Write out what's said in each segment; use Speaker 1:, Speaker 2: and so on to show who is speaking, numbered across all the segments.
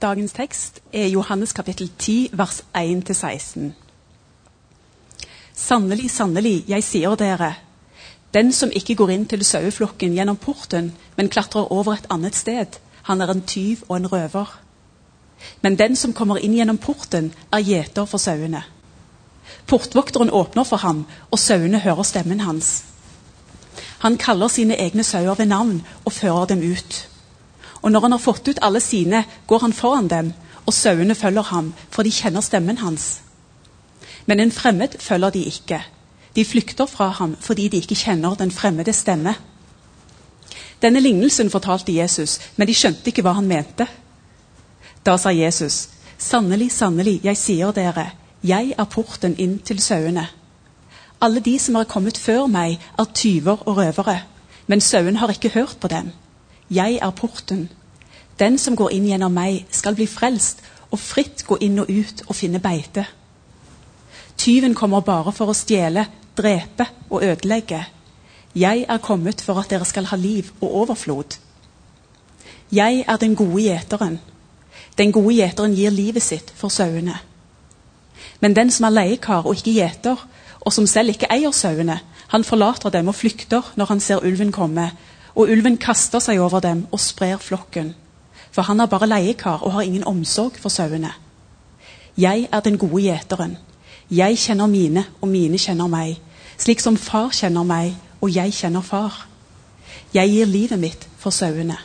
Speaker 1: Dagens tekst er Johannes kapittel 10, vers 1-16. Sannelig, sannelig, jeg sier dere, den som ikke går inn til saueflokken gjennom porten, men klatrer over et annet sted, han er en tyv og en røver. Men den som kommer inn gjennom porten, er gjeter for sauene. Portvokteren åpner for ham, og sauene hører stemmen hans. Han kaller sine egne sauer ved navn og fører dem ut. Og når han har fått ut alle sine, går han foran dem, og sauene følger ham, for de kjenner stemmen hans. Men en fremmed følger de ikke. De flykter fra ham fordi de ikke kjenner den fremmede stemme. Denne lignelsen fortalte Jesus, men de skjønte ikke hva han mente. Da sa Jesus, 'Sannelig, sannelig, jeg sier dere, jeg er porten inn til sauene.' Alle de som har kommet før meg, er tyver og røvere, men sauen har ikke hørt på dem. Jeg er porten. Den som går inn gjennom meg, skal bli frelst og fritt gå inn og ut og finne beite. Tyven kommer bare for å stjele, drepe og ødelegge. Jeg er kommet for at dere skal ha liv og overflod. Jeg er den gode gjeteren. Den gode gjeteren gir livet sitt for sauene. Men den som er leiekar og ikke gjeter, og som selv ikke eier sauene, han forlater dem og flykter når han ser ulven komme, og ulven kaster seg over dem og sprer flokken. For han er bare leiekar og har ingen omsorg for sauene. Jeg er den gode gjeteren. Jeg kjenner mine, og mine kjenner meg, slik som far kjenner meg, og jeg kjenner far. Jeg gir livet mitt for sauene.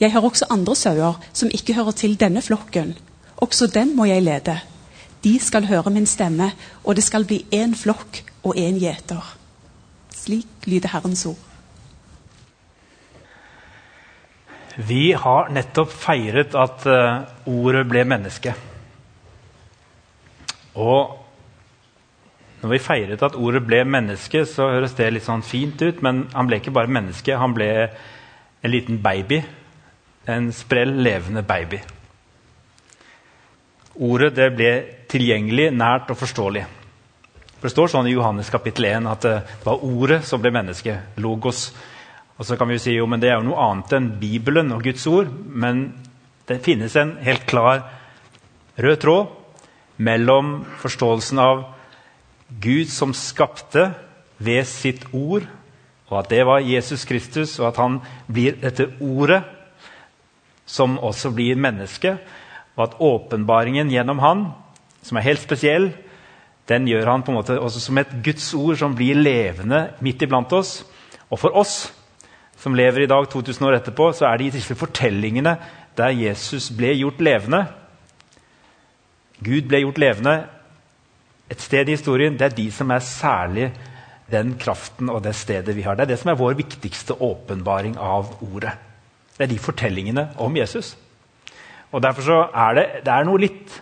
Speaker 1: Jeg har også andre sauer som ikke hører til denne flokken. Også dem må jeg lede. De skal høre min stemme, og det skal bli én flokk og én gjeter. Slik lyder Herrens ord.
Speaker 2: Vi har nettopp feiret at uh, ordet ble menneske. Og når vi feiret at ordet ble menneske, så høres det litt sånn fint ut, men han ble ikke bare menneske, han ble en liten baby. En sprell, levende baby. Ordet det ble tilgjengelig, nært og forståelig. For Det står sånn i Johannes kapittel 1 at det var ordet som ble menneske. Logos. Og så kan vi jo si jo, men Det er jo noe annet enn Bibelen og Guds ord. Men det finnes en helt klar rød tråd mellom forståelsen av Gud som skapte ved sitt ord, og at det var Jesus Kristus, og at han blir dette ordet som også blir menneske, og at åpenbaringen gjennom han, som er helt spesiell, den gjør han på en måte også som et Guds ord som blir levende midt iblant oss. Og for oss som lever i dag, 2000 år etterpå, så er det i disse fortellingene der Jesus ble gjort levende, Gud ble gjort levende et sted i historien. Det er de som er særlig den kraften og det stedet vi har. Det er det som er vår viktigste åpenbaring av ordet. Det er de fortellingene om Jesus. Og Derfor så er det, det er noe litt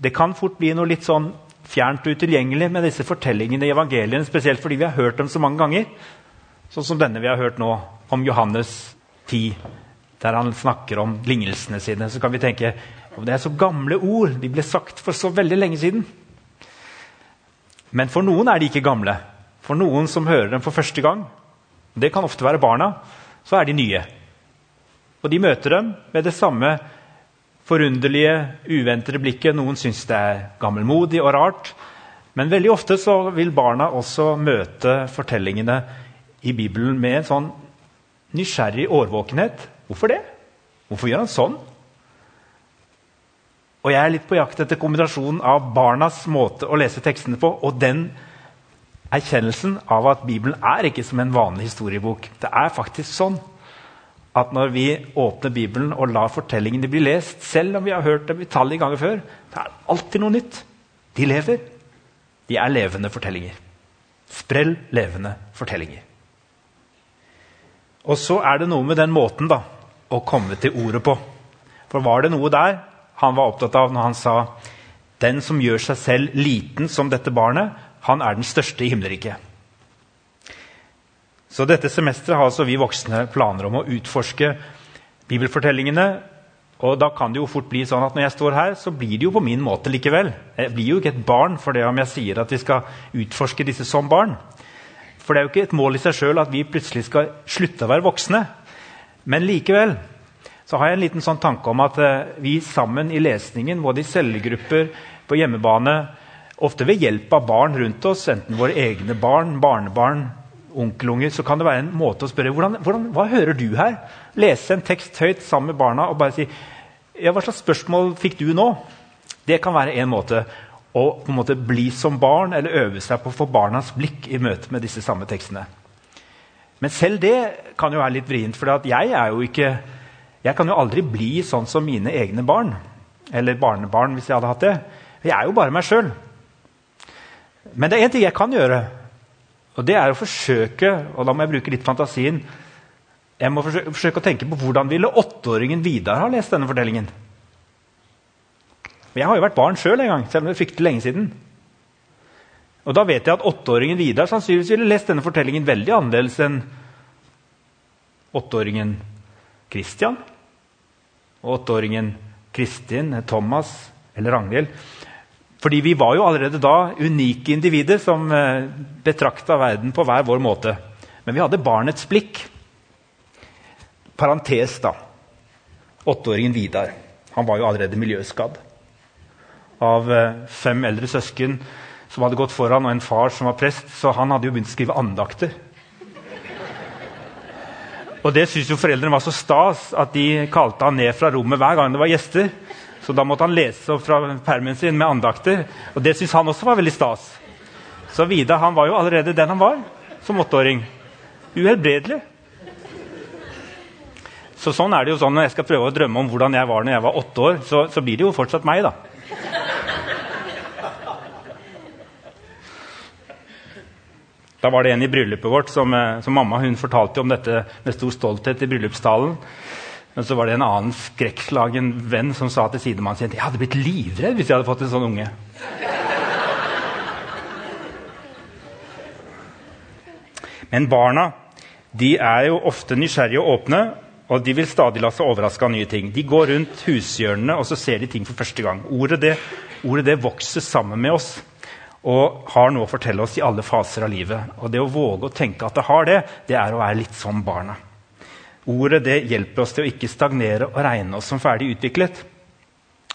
Speaker 2: Det kan fort bli noe litt sånn fjernt og utilgjengelig med disse fortellingene i evangeliene, spesielt fordi vi har hørt dem så mange ganger. Sånn som denne vi har hørt nå, om Johannes 10, der han snakker om lignelsene sine. Så kan vi tenke om Det er så gamle ord. De ble sagt for så veldig lenge siden. Men for noen er de ikke gamle. For noen som hører dem for første gang, det kan ofte være barna, så er de nye. Og de møter dem med det samme forunderlige, uventede blikket. Noen syns det er gammelmodig og rart. Men veldig ofte vil barna også møte fortellingene i Bibelen med en sånn nysgjerrig årvåkenhet. Hvorfor det? Hvorfor gjør han sånn? Og jeg er litt på jakt etter kombinasjonen av barnas måte å lese tekstene på og den erkjennelsen av at Bibelen er ikke som en vanlig historiebok. Det er faktisk sånn at når vi åpner Bibelen og lar fortellingene bli lest, selv om vi har hørt dem utallige ganger før, det er alltid noe nytt. De lever. De er levende fortellinger. Sprell levende fortellinger. Og så er det noe med den måten da, å komme til ordet på. For var det noe der han var opptatt av når han sa den som gjør seg selv liten som dette barnet, han er den største i himmelriket. Så dette semesteret har altså vi voksne planer om å utforske bibelfortellingene. Og da kan det jo fort bli sånn at når jeg står her, så blir det jo på min måte likevel. Jeg blir jo ikke et barn for det om jeg sier at vi skal utforske disse som barn. For det er jo ikke et mål i seg sjøl at vi plutselig skal slutte å være voksne. Men likevel så har jeg en liten sånn tanke om at eh, vi sammen i lesningen, både i cellegrupper, på hjemmebane, ofte ved hjelp av barn rundt oss, enten våre egne barn, barnebarn, onkelunger, så kan det være en måte å spørre hvordan, hvordan, hva hører du her? Lese en tekst høyt sammen med barna og bare si ja, hva slags spørsmål fikk du nå? Det kan være én måte å på en måte bli som barn eller øve seg på å få barnas blikk i møte med disse samme tekstene. Men selv det kan jo være litt vrient, for jeg ikke jeg kan jo aldri bli sånn som mine egne barn. Eller barnebarn, hvis jeg hadde hatt det. Jeg er jo bare meg sjøl. Men det er én ting jeg kan gjøre, og det er å forsøke og da må jeg bruke litt fantasien, jeg må forsøke, forsøke å tenke på hvordan ville åtteåringen Vidar ha lest denne fortellingen. Jeg har jo vært barn sjøl en gang, selv om det er fryktelig lenge siden. Og da vet jeg at åtteåringen Vidar sannsynligvis ville lest denne fortellingen veldig annerledes enn åtteåringen Christian og åtteåringen Kristin, Thomas eller Ragnhild. Fordi vi var jo allerede da unike individer som eh, betrakta verden på hver vår måte. Men vi hadde barnets blikk. Parentes, da. Åtteåringen Vidar. Han var jo allerede miljøskadd. Av eh, fem eldre søsken som hadde gått foran, og en far som var prest, så han hadde jo begynt å skrive andakter. Og det syntes jo foreldrene var så stas at de kalte han ned fra rommet hver gang det var gjester. Så da måtte han lese opp fra permen sin med andakter. Og det syntes han også var veldig stas. Så Vidar han var jo allerede den han var som åtteåring. Uhelbredelig. Så sånn er det jo sånn Når jeg skal prøve å drømme om hvordan jeg var når jeg var åtte år, så, så blir det jo fortsatt meg. da. Da var det en i bryllupet vårt som, eh, som mamma hun fortalte om dette med stor stolthet i bryllupstalen. Men så var det en annen skrekkslagen venn som sa til sidemannen sin jeg hadde blitt livredd hvis jeg hadde fått en sånn unge. Men barna de er jo ofte nysgjerrige og åpne, og de vil stadig la seg overraske av nye ting. De går rundt hushjørnene og så ser de ting for første gang. Ordet det, ordet det vokser sammen med oss og har noe å fortelle oss i alle faser av livet. Og det å våge å tenke at det har det, det er å være litt som barna. Ordet det hjelper oss til å ikke stagnere og regne oss som ferdig utviklet.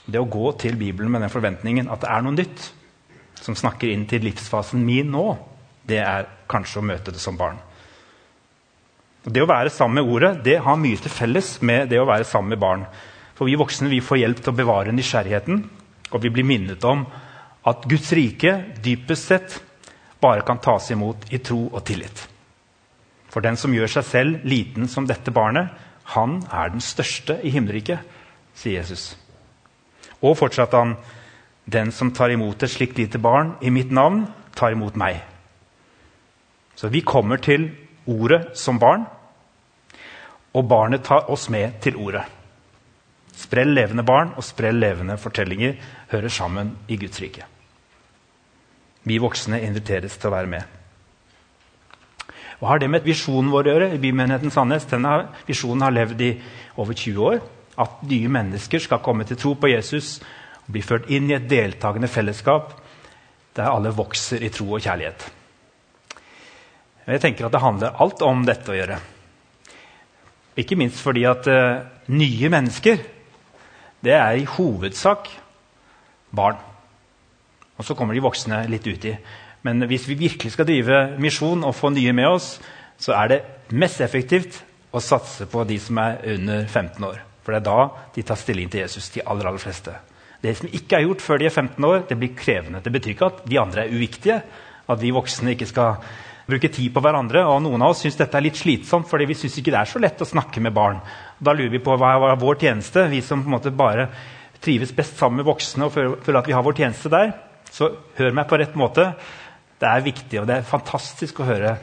Speaker 2: Det å gå til Bibelen med den forventningen at det er noe nytt som snakker inn til livsfasen min nå, det er kanskje å møte det som barn. Og det å være sammen med Ordet det har mye til felles med det å være sammen med barn. For vi voksne vi får hjelp til å bevare nysgjerrigheten, og vi blir minnet om at Guds rike dypest sett bare kan tas imot i tro og tillit. For den som gjør seg selv liten som dette barnet, han er den største i himmelriket, sier Jesus. Og fortsatte han, den som tar imot et slikt lite barn i mitt navn, tar imot meg. Så vi kommer til ordet som barn, og barnet tar oss med til ordet. Sprell levende barn og sprell levende fortellinger hører sammen i Guds rike. Vi voksne inviteres til å være med. Hva har det med visjonen vår å gjøre? i Bymenigheten Sandnes? Denne visjonen har levd i over 20 år. At nye mennesker skal komme til tro på Jesus og bli ført inn i et deltakende fellesskap der alle vokser i tro og kjærlighet. Jeg tenker at Det handler alt om dette å gjøre. Ikke minst fordi at uh, nye mennesker det er i hovedsak barn. Og så kommer de voksne litt uti. Men hvis vi virkelig skal drive misjon og få nye med oss, så er det mest effektivt å satse på de som er under 15 år. For det er da de tar stilling til Jesus, de aller, aller fleste. Det som ikke er gjort før de er 15 år, det blir krevende. Det betyr ikke at de andre er uviktige, at vi voksne ikke skal bruke tid på hverandre. Og noen av oss syns dette er litt slitsomt, fordi vi syns ikke det er så lett å snakke med barn. Da lurer vi på hva er vår tjeneste, vi som på en måte bare trives best sammen med voksne og føler at vi har vår tjeneste der. Så hør meg på rett måte. Det er viktig og det er fantastisk å høre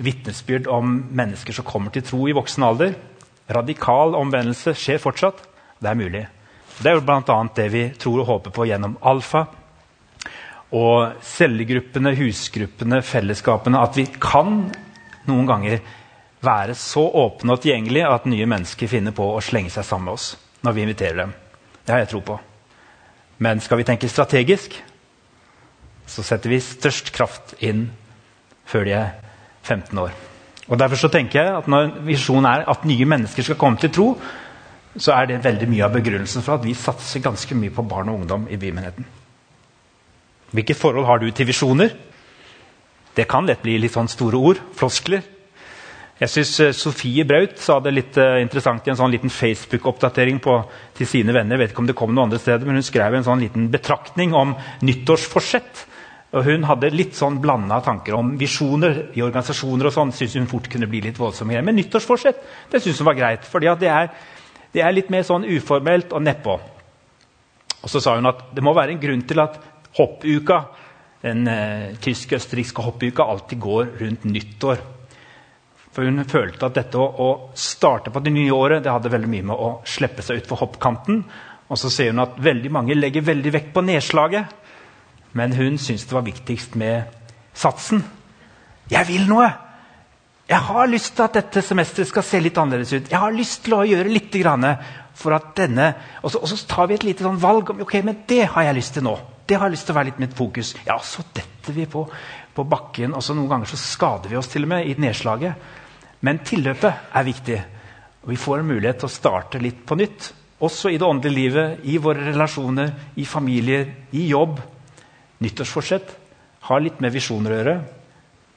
Speaker 2: vitnesbyrd om mennesker som kommer til tro i voksen alder. Radikal omvendelse skjer fortsatt. Det er mulig. Det er jo bl.a. det vi tror og håper på gjennom Alfa. Og cellegruppene, husgruppene, fellesskapene. At vi kan noen ganger være så åpne og tilgjengelige at nye mennesker finner på å slenge seg sammen med oss når vi inviterer dem. Det har jeg tro på. Men skal vi tenke strategisk, så setter vi størst kraft inn før de er 15 år. Og Derfor så tenker jeg at når visjonen er at nye mennesker skal komme til tro, så er det veldig mye av begrunnelsen for at vi satser ganske mye på barn og ungdom i bymenigheten. Hvilket forhold har du til visjoner? Det kan lett bli litt sånn store ord, floskler. Jeg syns eh, Sofie Braut sa det litt uh, interessant i en sånn liten Facebook-oppdatering til sine venner. Jeg vet ikke om det kom noen andre steder, men Hun skrev en sånn liten betraktning om nyttårsforsett. Og Hun hadde litt sånn blanda tanker om visjoner i organisasjoner. og sånn, synes hun fort kunne bli litt voldsomme. Men nyttårsforsett det synes hun var greit. For det det er litt mer sånn uformelt og nedpå. Og så sa hun at det må være en grunn til at hoppuka, den eh, tysk-østerrikske hoppuka alltid går rundt nyttår. For hun følte at dette å, å, starte på det nye året det hadde veldig mye med å slippe seg utfor hoppkanten. Og så ser hun at veldig mange legger veldig vekt på nedslaget. Men hun syntes det var viktigst med satsen. Jeg vil noe! Jeg har lyst til at dette semesteret skal se litt annerledes ut. Jeg har lyst til å gjøre litt for at denne... Og så, og så tar vi et lite sånn valg om ok, men det har jeg lyst til nå. Det har jeg lyst til å være litt mitt fokus. Ja, så detter vi på, på bakken, og så noen ganger så skader vi oss til og med i nedslaget. Men tilløpet er viktig. Vi får en mulighet til å starte litt på nytt. Også i det åndelige livet, i våre relasjoner, i familier, i jobb nyttårsforsett har litt med visjoner å gjøre.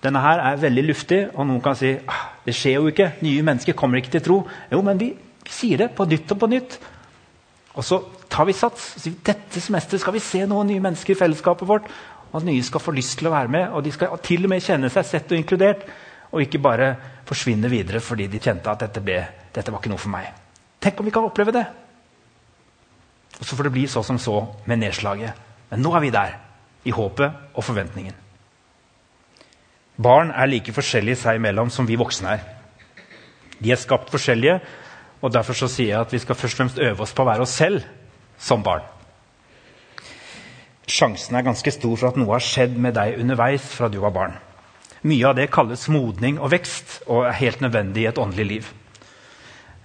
Speaker 2: Denne her er veldig luftig, og noen kan si ah, det skjer jo ikke. Nye mennesker kommer ikke til tro. Jo, men vi, sier det på nytt og på nytt. Og så tar vi sats. Så dette semesteret skal vi se noen nye mennesker i fellesskapet vårt. Og at nye skal få lyst til å være med, og de skal til og med kjenne seg sett og inkludert. Og ikke bare forsvinne videre fordi de kjente at dette, ble, dette var ikke noe for meg. Tenk om vi kan oppleve det! Og så får det bli så som så med nedslaget. Men nå er vi der i håpet og forventningen. Barn er like forskjellige seg imellom som vi voksne er. De er skapt forskjellige, og derfor så sier jeg at vi skal først og fremst øve oss på å være oss selv som barn. Sjansen er ganske stor for at noe har skjedd med deg underveis fra du var barn. Mye av det kalles modning og vekst og er helt nødvendig i et åndelig liv.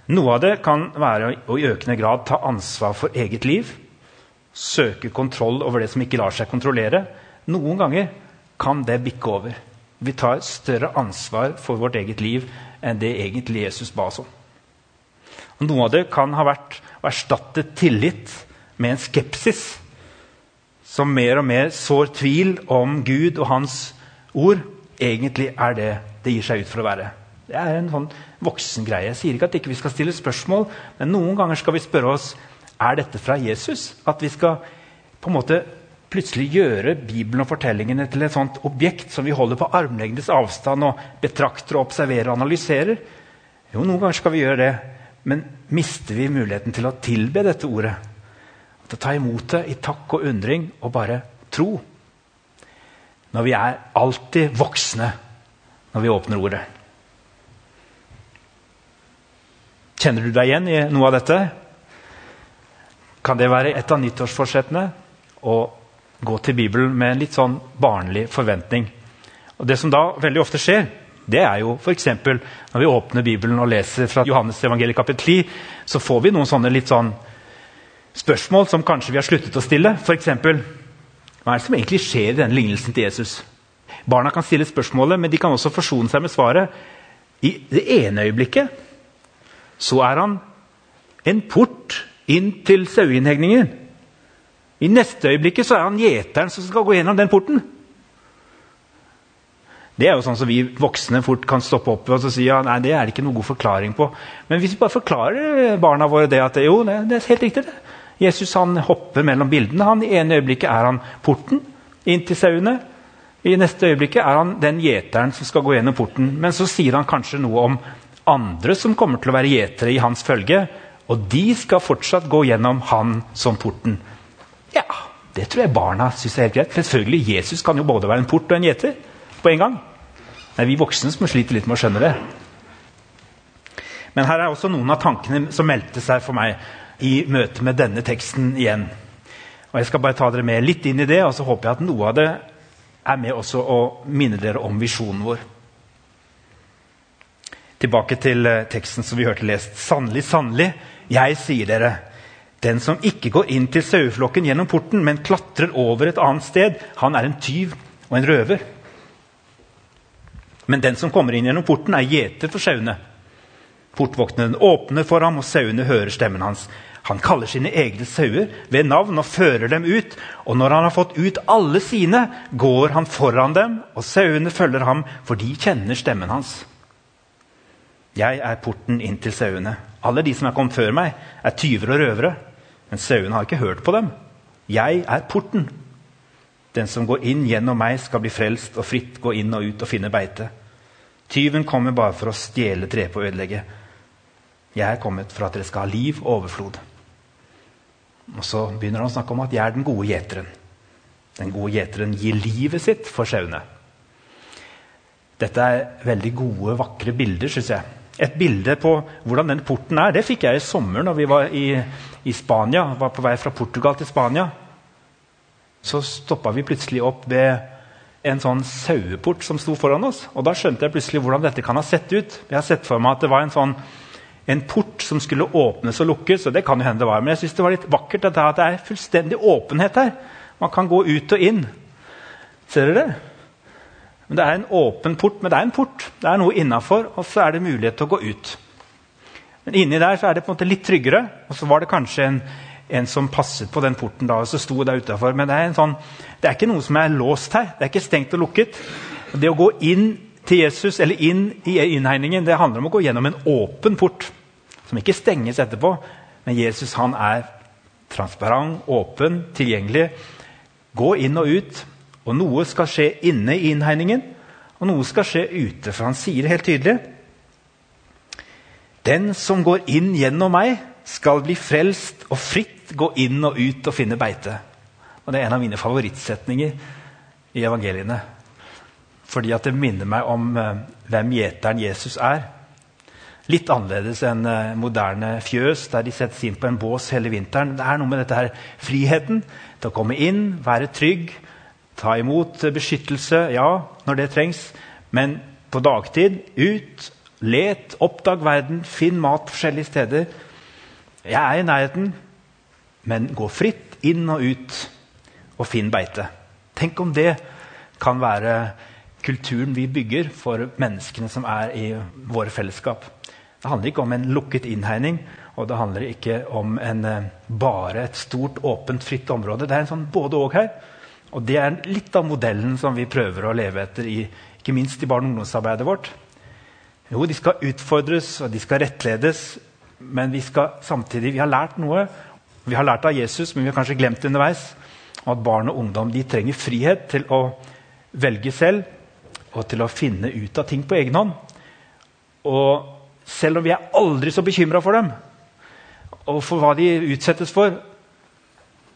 Speaker 2: Noe av det kan være å i økende grad ta ansvar for eget liv søker kontroll over det som ikke lar seg kontrollere. Noen ganger kan det bikke over. Vi tar større ansvar for vårt eget liv enn det egentlig Jesus ba oss om. Noe av det kan ha vært å erstatte tillit med en skepsis som mer og mer sår tvil om Gud og Hans ord. Egentlig er det det gir seg ut for å være. Det er en sånn voksen greie. Jeg sier ikke at ikke vi ikke skal stille spørsmål, men noen ganger skal vi spørre oss er dette fra Jesus? At vi skal på en måte plutselig gjøre Bibelen og fortellingene til et sånt objekt som vi holder på armlengdes avstand og betrakter og observerer og analyserer? Jo, noen ganger skal vi gjøre det. Men mister vi muligheten til å tilbe dette ordet? Til å ta imot det i takk og undring og bare tro? Når vi er alltid voksne når vi åpner ordet. Kjenner du deg igjen i noe av dette? Kan det være et av nyttårsforsettene å gå til Bibelen med en litt sånn barnlig forventning. Og Det som da veldig ofte skjer, det er jo f.eks. når vi åpner Bibelen og leser fra Johannes evangeliet kapittel 10, så får vi noen sånne litt sånn spørsmål som kanskje vi har sluttet å stille. F.eks.: Hva er det som egentlig skjer i denne lignelsen til Jesus? Barna kan stille spørsmålet, men de kan også forsone seg med svaret. I det ene øyeblikket så er han en port inn til saueinnhegningen. I neste øyeblikket så er han gjeteren som skal gå gjennom den porten. Det er jo sånn som vi voksne fort kan stoppe opp og si ja, nei, det er det ikke noe god forklaring på. Men hvis vi bare forklarer barna våre det at jo, det, er helt riktig det. Jesus han hopper mellom bildene. Han, I ene øyeblikket er han porten inn til sauene. I neste øyeblikket er han den gjeteren som skal gå gjennom porten. Men så sier han kanskje noe om andre som kommer til å være gjetere i hans følge. Og de skal fortsatt gå gjennom han som porten. Ja, det tror jeg barna syns er helt greit. Selvfølgelig, Jesus kan jo både være en port og en gjeter på en gang. Det er vi voksne som sliter litt med å skjønne det. Men her er også noen av tankene som meldte seg for meg i møte med denne teksten igjen. Og Jeg skal bare ta dere med litt inn i det, og så håper jeg at noe av det er med også å minne dere om visjonen vår. Tilbake til eh, teksten som vi hørte lest. Sannelig, sannelig, jeg sier dere, den som ikke går inn til saueflokken gjennom porten, men klatrer over et annet sted, han er en tyv og en røver. Men den som kommer inn gjennom porten, er gjeter for sauene. Portvokteren åpner for ham, og sauene hører stemmen hans. Han kaller sine egne sauer ved navn og fører dem ut. Og når han har fått ut alle sine, går han foran dem, og sauene følger ham, for de kjenner stemmen hans. Jeg er porten inn til sauene. Alle de som er kommet før meg, er tyver og røvere. Men sauene har ikke hørt på dem. Jeg er porten. Den som går inn gjennom meg, skal bli frelst og fritt gå inn og ut og finne beite. Tyven kommer bare for å stjele, drepe og ødelegge. Jeg er kommet for at dere skal ha liv og overflod. Og Så begynner han å snakke om at jeg er den gode gjeteren. Den gode gjeteren gir livet sitt for sauene. Dette er veldig gode, vakre bilder, syns jeg. Et bilde på hvordan den porten er, det fikk jeg i sommer når vi var i, i Spania. var på vei fra Portugal til Spania. Så stoppa vi plutselig opp ved en sånn saueport som sto foran oss. Og da skjønte jeg plutselig hvordan dette kan ha sett ut. Jeg har sett for meg at det var en sånn en port som skulle åpnes og lukkes. og det kan jo hende det var, Men jeg synes det var litt vakkert at det er fullstendig åpenhet her. Man kan gå ut og inn. Ser dere? Men Det er en åpen port, men det er en port. Det er noe innafor, og så er det mulighet til å gå ut. Men inni der så er det på en måte litt tryggere. Og så var det kanskje en, en som passet på den porten da, og så sto der utafor. Men det er, sånn, det er ikke noe som er låst her. Det er ikke stengt og lukket. Det å gå inn til Jesus, eller inn i innhegningen, det handler om å gå gjennom en åpen port som ikke stenges etterpå. Men Jesus han er transparent, åpen, tilgjengelig. Gå inn og ut. Og noe skal skje inne i innhegningen, og noe skal skje ute. For han sier det helt tydelig. Den som går inn gjennom meg, skal bli frelst og fritt gå inn og ut og finne beite. Og Det er en av mine favorittsetninger i evangeliene. Fordi at det minner meg om eh, hvem gjeteren Jesus er. Litt annerledes enn eh, moderne fjøs, der de settes inn på en bås hele vinteren. Det er noe med dette her, friheten til å komme inn, være trygg, ta imot beskyttelse, ja, når det trengs. Men på dagtid ut, let, oppdag verden, finn mat forskjellige steder. Jeg er i nærheten, men gå fritt inn og ut og finn beite. Tenk om det kan være kulturen vi bygger for menneskene som er i våre fellesskap. Det handler ikke om en lukket innhegning, og det handler ikke om en, eh, bare et stort, åpent, fritt område. Det er en sånn både-og her. Og det er litt av modellen som vi prøver å leve etter, i, ikke minst i barne- og ungdomsarbeidet vårt. Jo, de skal utfordres, og de skal rettledes, men vi skal samtidig Vi har lært noe. Vi har lært av Jesus, men vi har kanskje glemt det underveis. Og at barn og ungdom de trenger frihet til å velge selv og til å finne ut av ting på egen hånd. Og selv om vi er aldri så bekymra for dem og for hva de utsettes for,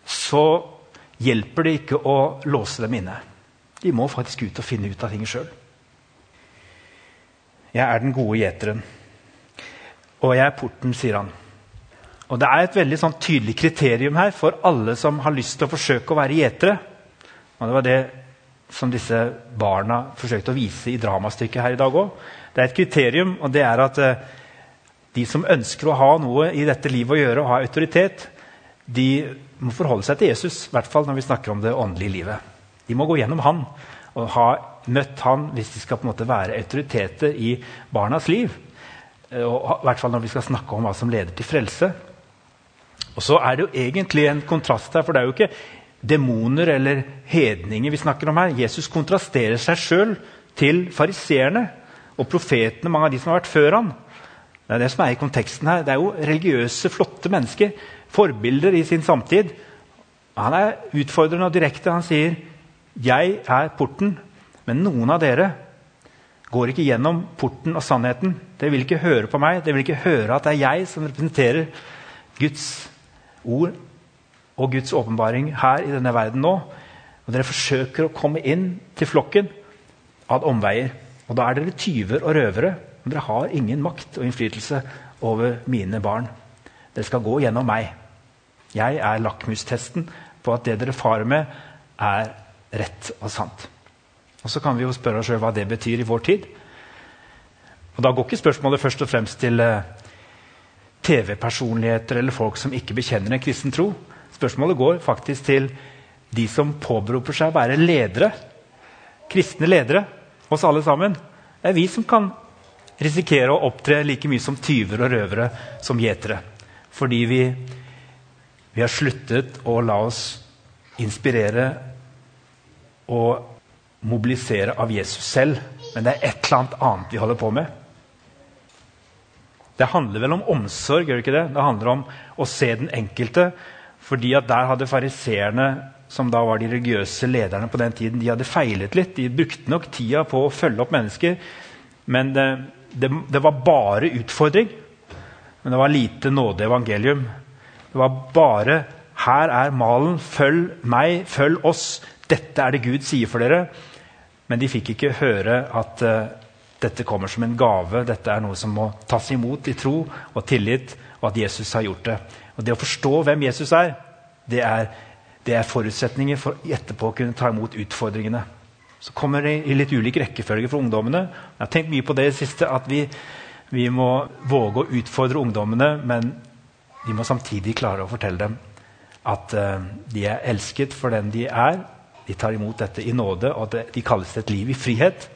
Speaker 2: så hjelper det ikke å låse dem inne. De må faktisk ut og finne ut av ting sjøl. Jeg er den gode gjeteren, og jeg er porten, sier han. Og Det er et veldig sånn tydelig kriterium her for alle som har lyst til å forsøke å være gjetere. Og Det var det som disse barna forsøkte å vise i dramastykket her i dag òg. Det er et kriterium, og det er at uh, de som ønsker å ha noe i dette livet å gjøre, og ha autoritet, de må forholde seg til Jesus, i hvert fall når vi snakker om det åndelige livet. De må gå gjennom han og ha møtt han hvis de skal på en måte være autoriteter i barnas liv. Eh, og I hvert fall når vi skal snakke om hva som leder til frelse. Og så er det jo egentlig en kontrast her, for det er jo ikke demoner eller hedninger vi snakker om her. Jesus kontrasterer seg sjøl til fariseerne og profetene, mange av de som har vært før han. Det er det som er i konteksten her. Det er jo religiøse, flotte mennesker. Forbilder i sin samtid. Han er utfordrende og direkte. Han sier, 'Jeg er porten, men noen av dere går ikke gjennom porten og sannheten.' 'Dere vil ikke høre på meg, dere vil ikke høre at det er jeg som representerer Guds ord og Guds åpenbaring her i denne verden nå.' Og dere forsøker å komme inn til flokken ad omveier. Og da er dere tyver og røvere. Men dere har ingen makt og innflytelse over mine barn. Dere skal gå gjennom meg. Jeg er lakmustesten på at det dere farer med, er rett og sant. Og Så kan vi jo spørre oss selv hva det betyr i vår tid. Og Da går ikke spørsmålet først og fremst til uh, TV-personligheter eller folk som ikke bekjenner en kristen tro. Spørsmålet går faktisk til de som påberoper seg å være ledere. Kristne ledere oss alle sammen. Det er vi som kan risikere å opptre like mye som tyver og røvere som gjetere. Fordi vi, vi har sluttet å la oss inspirere og mobilisere av Jesus selv. Men det er et eller annet annet vi holder på med. Det handler vel om omsorg, gjør det ikke det? Det handler om å se den enkelte. fordi at der hadde fariseerne, som da var de religiøse lederne på den tiden, de hadde feilet litt. De brukte nok tida på å følge opp mennesker, men det, det, det var bare utfordring. Men det var lite nåde evangelium. Det var bare 'Her er malen. Følg meg. Følg oss. Dette er det Gud sier for dere.' Men de fikk ikke høre at uh, dette kommer som en gave. Dette er noe som må tas imot i tro og tillit, og at Jesus har gjort det. Og Det å forstå hvem Jesus er, det er, det er forutsetninger for etterpå å kunne ta imot utfordringene. Så kommer det i litt ulik rekkefølge for ungdommene. Jeg har tenkt mye på det i det siste, at vi, vi må våge å utfordre ungdommene, men de må samtidig klare å fortelle dem at uh, de er elsket for den de er. De tar imot dette i nåde, og at de kalles et liv i frihet.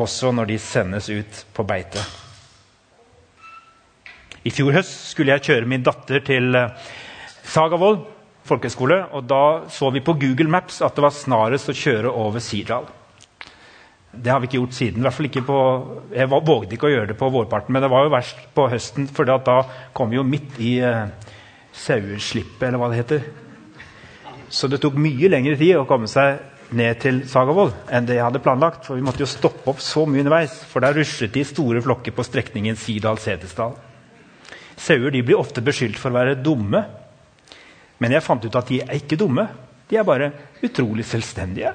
Speaker 2: Også når de sendes ut på beite. I fjor høst skulle jeg kjøre min datter til uh, Sagavoll folkehøgskole. Og da så vi på Google Maps at det var snarest å kjøre over Sirdal. Det har vi ikke gjort siden. Hvert fall ikke på, jeg vågde ikke å gjøre det på vårparten, men det var jo verst på høsten, for da kom vi jo midt i eh, saueslippet, eller hva det heter. Så det tok mye lengre tid å komme seg ned til Sagavoll enn det jeg hadde planlagt. For vi måtte jo stoppe opp så mye underveis, for der ruslet de store flokker på strekningen Sirdal-Setesdal. Sauer blir ofte beskyldt for å være dumme, men jeg fant ut at de er ikke dumme. De er bare utrolig selvstendige.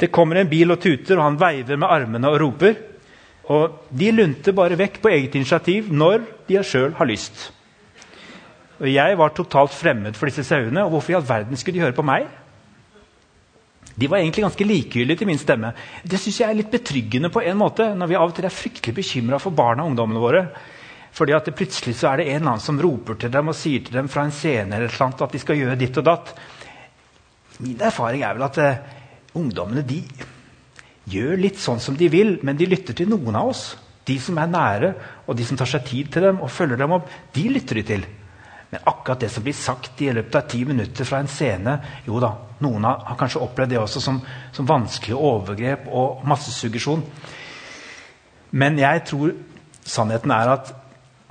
Speaker 2: Det kommer en bil og tuter, og han veiver med armene og roper. Og de lunter bare vekk på eget initiativ når de sjøl har lyst. Og Jeg var totalt fremmed for disse sauene, og hvorfor i all verden skulle de høre på meg? De var egentlig ganske likegyldige til min stemme. Det synes jeg er litt betryggende på en måte, når vi av og til er fryktelig bekymra for barna og ungdommene våre. Fordi at plutselig så er det en eller annen som roper til dem og sier til dem fra en scene eller et at de skal gjøre ditt og datt. Min erfaring er vel at eh, ungdommene de gjør litt sånn som de vil, men de lytter til noen av oss. De som er nære, og de som tar seg tid til dem og følger dem opp, de lytter de til. Men akkurat det som blir sagt i løpet av ti minutter fra en scene Jo da, noen har, kanskje opplevd det også som, som vanskelige overgrep og massesuggesjon. Men jeg tror sannheten er at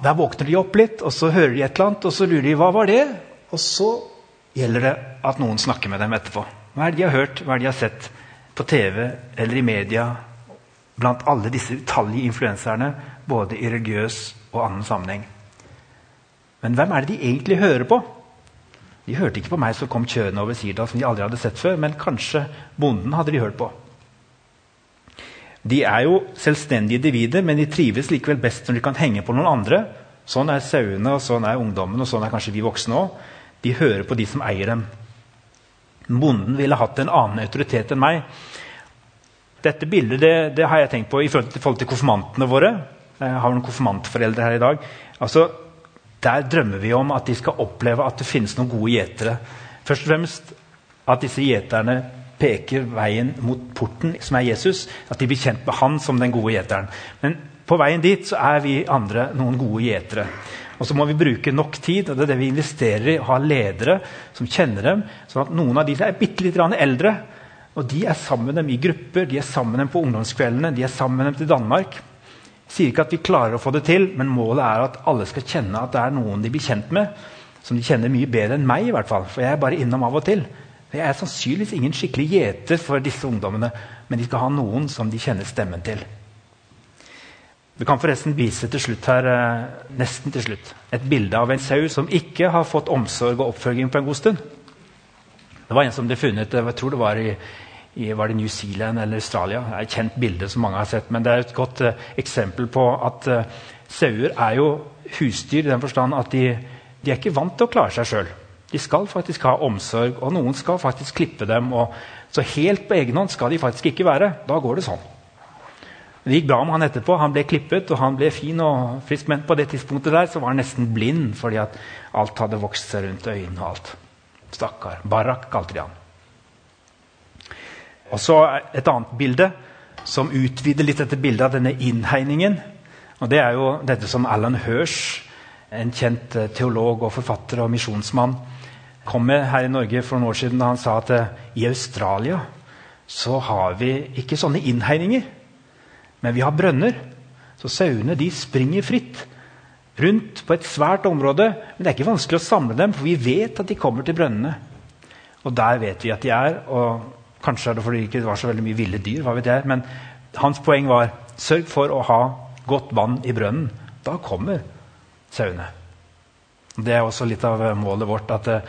Speaker 2: der våkner de opp litt, og så hører de et eller annet, og så lurer de hva var det Og så gjelder det at noen snakker med dem etterpå. Hva er det de har hørt, hva er det de har sett på TV eller i media? Blant alle disse utallige influenserne, både i religiøs og annen sammenheng. Men hvem er det de egentlig hører på? De hørte ikke på meg som kom kjørende over Sirdal, som de aldri hadde sett før, men kanskje bonden hadde de hørt på. De er jo selvstendige individer, men de trives likevel best når de kan henge på noen andre. Sånn er sauene, og sånn er ungdommen, og sånn er kanskje vi voksne òg. De hører på de som eier dem. Bonden ville hatt en annen autoritet enn meg. Dette bildet det, det har jeg tenkt på i forhold til, forhold konfirmantene våre. Jeg har noen konfirmantforeldre her i dag. Altså, Der drømmer vi om at de skal oppleve at det finnes noen gode gjetere. Først og fremst at disse gjeterne peker veien mot porten, som er Jesus. At de blir kjent med han som den gode gjeteren. Men på veien dit så er vi andre noen gode gjetere. Og så må vi bruke nok tid og det er det vi investerer i, å ha ledere som kjenner dem. sånn at Noen av de er bitte litt eldre, og de er sammen med dem i grupper. De er sammen med dem på ungdomskveldene, de er sammen med dem til Danmark. Jeg sier ikke at vi klarer å få det til, men målet er at alle skal kjenne at det er noen de blir kjent med. Som de kjenner mye bedre enn meg, i hvert fall. For jeg er bare innom av og til. Jeg er sannsynligvis ingen skikkelig gjeter for disse ungdommene, men de skal ha noen som de kjenner stemmen til. Vi kan forresten vise til slutt her, eh, nesten til slutt, et bilde av en sau som ikke har fått omsorg og oppfølging på en god stund. Det var en som ble funnet jeg tror det var i, i var det New Zealand eller Australia. Det er et kjent bilde som mange har sett, men det er et godt uh, eksempel på at sauer er jo husdyr i den forstand at de, de er ikke vant til å klare seg sjøl. De skal faktisk ha omsorg, og noen skal faktisk klippe dem. Og, så helt på egen hånd skal de faktisk ikke være. Da går det sånn. Det gikk bra med han etterpå. Han ble klippet, og han ble fin og frisk. Men på det tidspunktet der så var han nesten blind fordi at alt hadde vokst seg rundt øynene. og alt. Stakkar. Barak kalte de han. Og så Et annet bilde som utvider litt dette bildet av denne innhegningen. Og Det er jo dette som Alan Hirsch, en kjent eh, teolog og forfatter og misjonsmann, kom med her i Norge for noen år siden. da Han sa at eh, i Australia så har vi ikke sånne innhegninger, men vi har brønner. Så sauene de springer fritt rundt på et svært område. Men det er ikke vanskelig å samle dem, for vi vet at de kommer til brønnene. Og der vet vi at de er. og Kanskje er det fordi det ikke var så veldig mye ville dyr. hva vet jeg, Men hans poeng var sørg for å ha godt vann i brønnen. Da kommer sauene. Det er også litt av målet vårt at det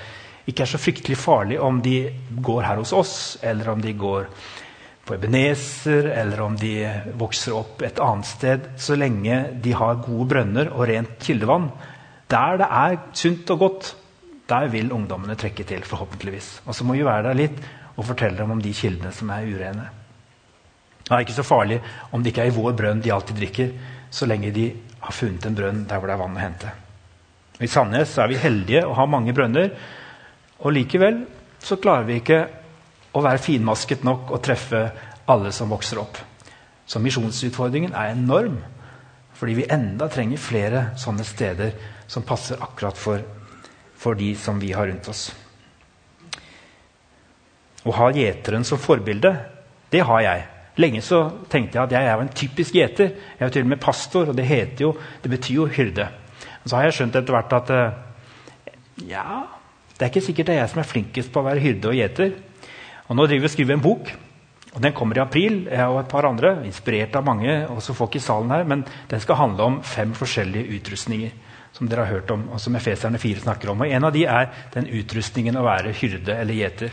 Speaker 2: ikke er så fryktelig farlig om de går her hos oss, eller om de går på Ebenezer, eller om de vokser opp et annet sted, så lenge de har gode brønner og rent kildevann. Der det er sunt og godt, der vil ungdommene trekke til, forhåpentligvis. Og så må vi være der litt og fortelle dem om de kildene som er urene. Det er ikke så farlig om det ikke er i vår brønn de alltid drikker, så lenge de har funnet en brønn der hvor det er vann å hente. I Sandnes er vi heldige og har mange brønner. Og likevel så klarer vi ikke å være finmasket nok og treffe alle som vokser opp. Så misjonsutfordringen er enorm. Fordi vi enda trenger flere sånne steder som passer akkurat for, for de som vi har rundt oss. Å ha gjeteren som forbilde, det har jeg. Lenge så tenkte jeg at jeg er en typisk gjeter. Jeg er til og med pastor, og det, jo, det betyr jo hyrde. Og så har jeg skjønt etter hvert at eh, ja, det er ikke sikkert det er jeg som er flinkest på å være hyrde og gjeter. Og nå driver vi og skriver en bok. og Den kommer i april. Jeg og et par andre, inspirert av mange også folk i salen her, men Den skal handle om fem forskjellige utrustninger som dere har hørt om, og som Efeserne 4 snakker om. Og En av de er den utrustningen å være hyrde eller gjeter.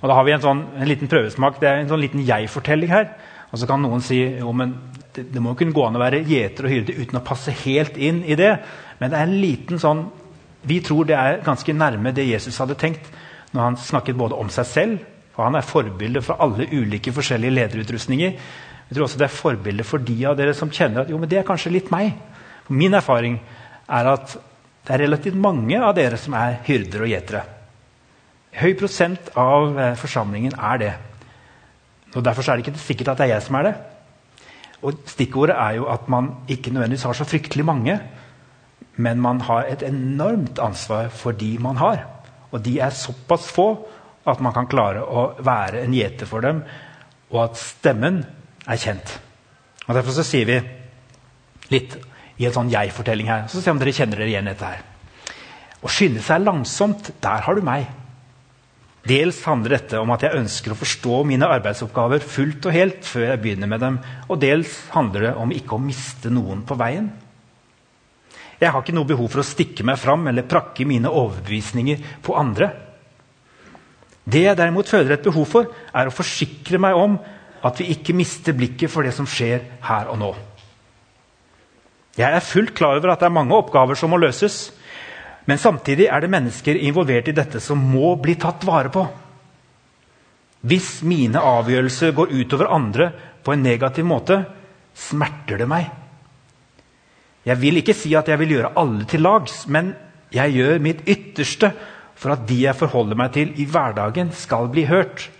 Speaker 2: Og da har vi en, sånn, en liten prøvesmak. Det er en sånn liten jeg-fortelling her. Og så kan noen si jo, men det, det må kunne gå an å være gjeter og hyrde uten å passe helt inn i det. Men det er en liten sånn Vi tror det er ganske nærme det Jesus hadde tenkt når han snakket både om seg selv for Han er forbilde for alle ulike forskjellige lederutrustninger. Jeg tror også det er forbilde for de av dere som kjenner at jo, men det er kanskje litt meg. For min erfaring er at det er relativt mange av dere som er hyrder og gjetere. Høy prosent av eh, forsamlingen er det. Og Derfor er det ikke sikkert at det er jeg som er det. Og Stikkordet er jo at man ikke nødvendigvis har så fryktelig mange, men man har et enormt ansvar for de man har. Og de er såpass få at man kan klare å være en gjeter for dem, og at stemmen er kjent. Og Derfor så sier vi litt i en sånn jeg-fortelling her. Så se om dere kjenner dere igjen dette her. Å skynde seg langsomt, der har du meg. Dels handler dette om at jeg ønsker å forstå mine arbeidsoppgaver fullt og helt før jeg begynner med dem. Og dels handler det om ikke å miste noen på veien. Jeg har ikke noe behov for å stikke meg fram eller prakke mine overbevisninger på andre. Det jeg derimot føler et behov for, er å forsikre meg om at vi ikke mister blikket for det som skjer her og nå. Jeg er fullt klar over at det er mange oppgaver som må løses. Men samtidig er det mennesker involvert i dette som må bli tatt vare på. Hvis mine avgjørelser går utover andre på en negativ måte, smerter det meg. Jeg vil ikke si at jeg vil gjøre alle til lags, men jeg gjør mitt ytterste for at de jeg forholder meg til i hverdagen, skal bli hørt.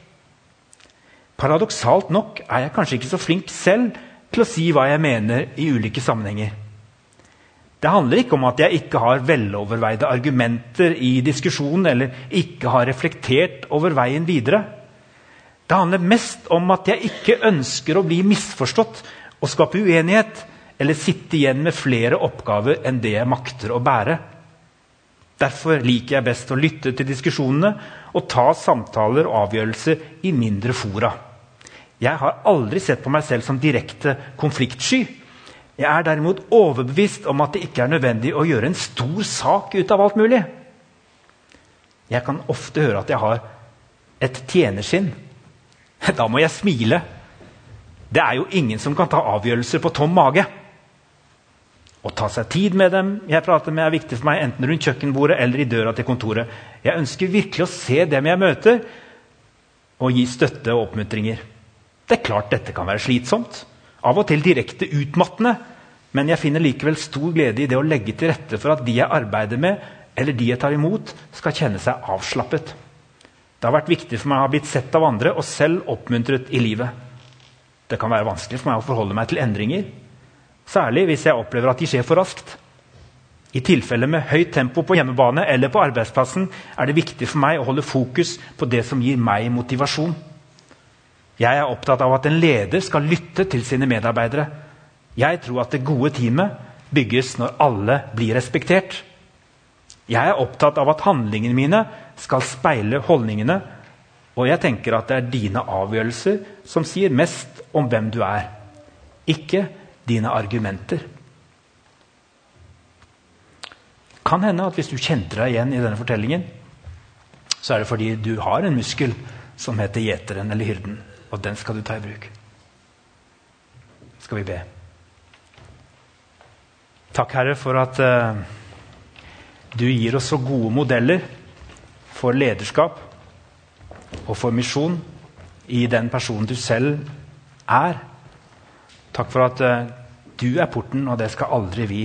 Speaker 2: Paradoksalt nok er jeg kanskje ikke så flink selv til å si hva jeg mener i ulike sammenhenger. Det handler ikke om at jeg ikke har veloverveide argumenter i diskusjonen eller ikke har reflektert over veien videre. Det handler mest om at jeg ikke ønsker å bli misforstått og skape uenighet eller sitte igjen med flere oppgaver enn det jeg makter å bære. Derfor liker jeg best å lytte til diskusjonene og ta samtaler og avgjørelser i mindre fora. Jeg har aldri sett på meg selv som direkte konfliktsky. Jeg er derimot overbevist om at det ikke er nødvendig å gjøre en stor sak ut av alt mulig. Jeg kan ofte høre at jeg har et tjenersinn. Da må jeg smile. Det er jo ingen som kan ta avgjørelser på tom mage. Å ta seg tid med dem jeg prater med, er viktig for meg, enten rundt kjøkkenbordet eller i døra til kontoret. Jeg ønsker virkelig å se dem jeg møter, og gi støtte og oppmuntringer. Det er klart dette kan være slitsomt. Av og til direkte utmattende. Men jeg finner likevel stor glede i det å legge til rette for at de jeg arbeider med, eller de jeg tar imot, skal kjenne seg avslappet. Det har vært viktig for meg å ha blitt sett av andre og selv oppmuntret i livet. Det kan være vanskelig for meg å forholde meg til endringer. Særlig hvis jeg opplever at de skjer for raskt. I tilfelle med høyt tempo på hjemmebane eller på arbeidsplassen er det viktig for meg å holde fokus på det som gir meg motivasjon. Jeg er opptatt av at en leder skal lytte til sine medarbeidere. Jeg tror at det gode teamet bygges når alle blir respektert. Jeg er opptatt av at handlingene mine skal speile holdningene. Og jeg tenker at det er dine avgjørelser som sier mest om hvem du er. Ikke dine argumenter. kan hende at hvis du kjente deg igjen i denne fortellingen, så er det fordi du har en muskel som heter gjeteren eller hyrden, og den skal du ta i bruk. Skal vi be. Takk, Herre, for at uh, du gir oss så gode modeller for lederskap og for misjon i den personen du selv er. Takk for at uh, du er porten, og det skal aldri vi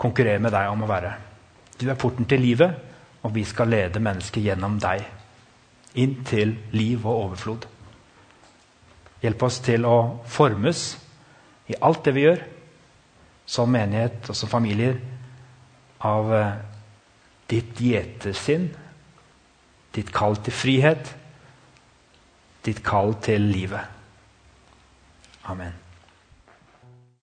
Speaker 2: konkurrere med deg om å være. Du er porten til livet, og vi skal lede mennesket gjennom deg. Inn til liv og overflod. Hjelp oss til å formes i alt det vi gjør, som menighet og som familier, av eh, ditt gjetersinn, ditt kall til frihet, ditt kall til livet. Amen.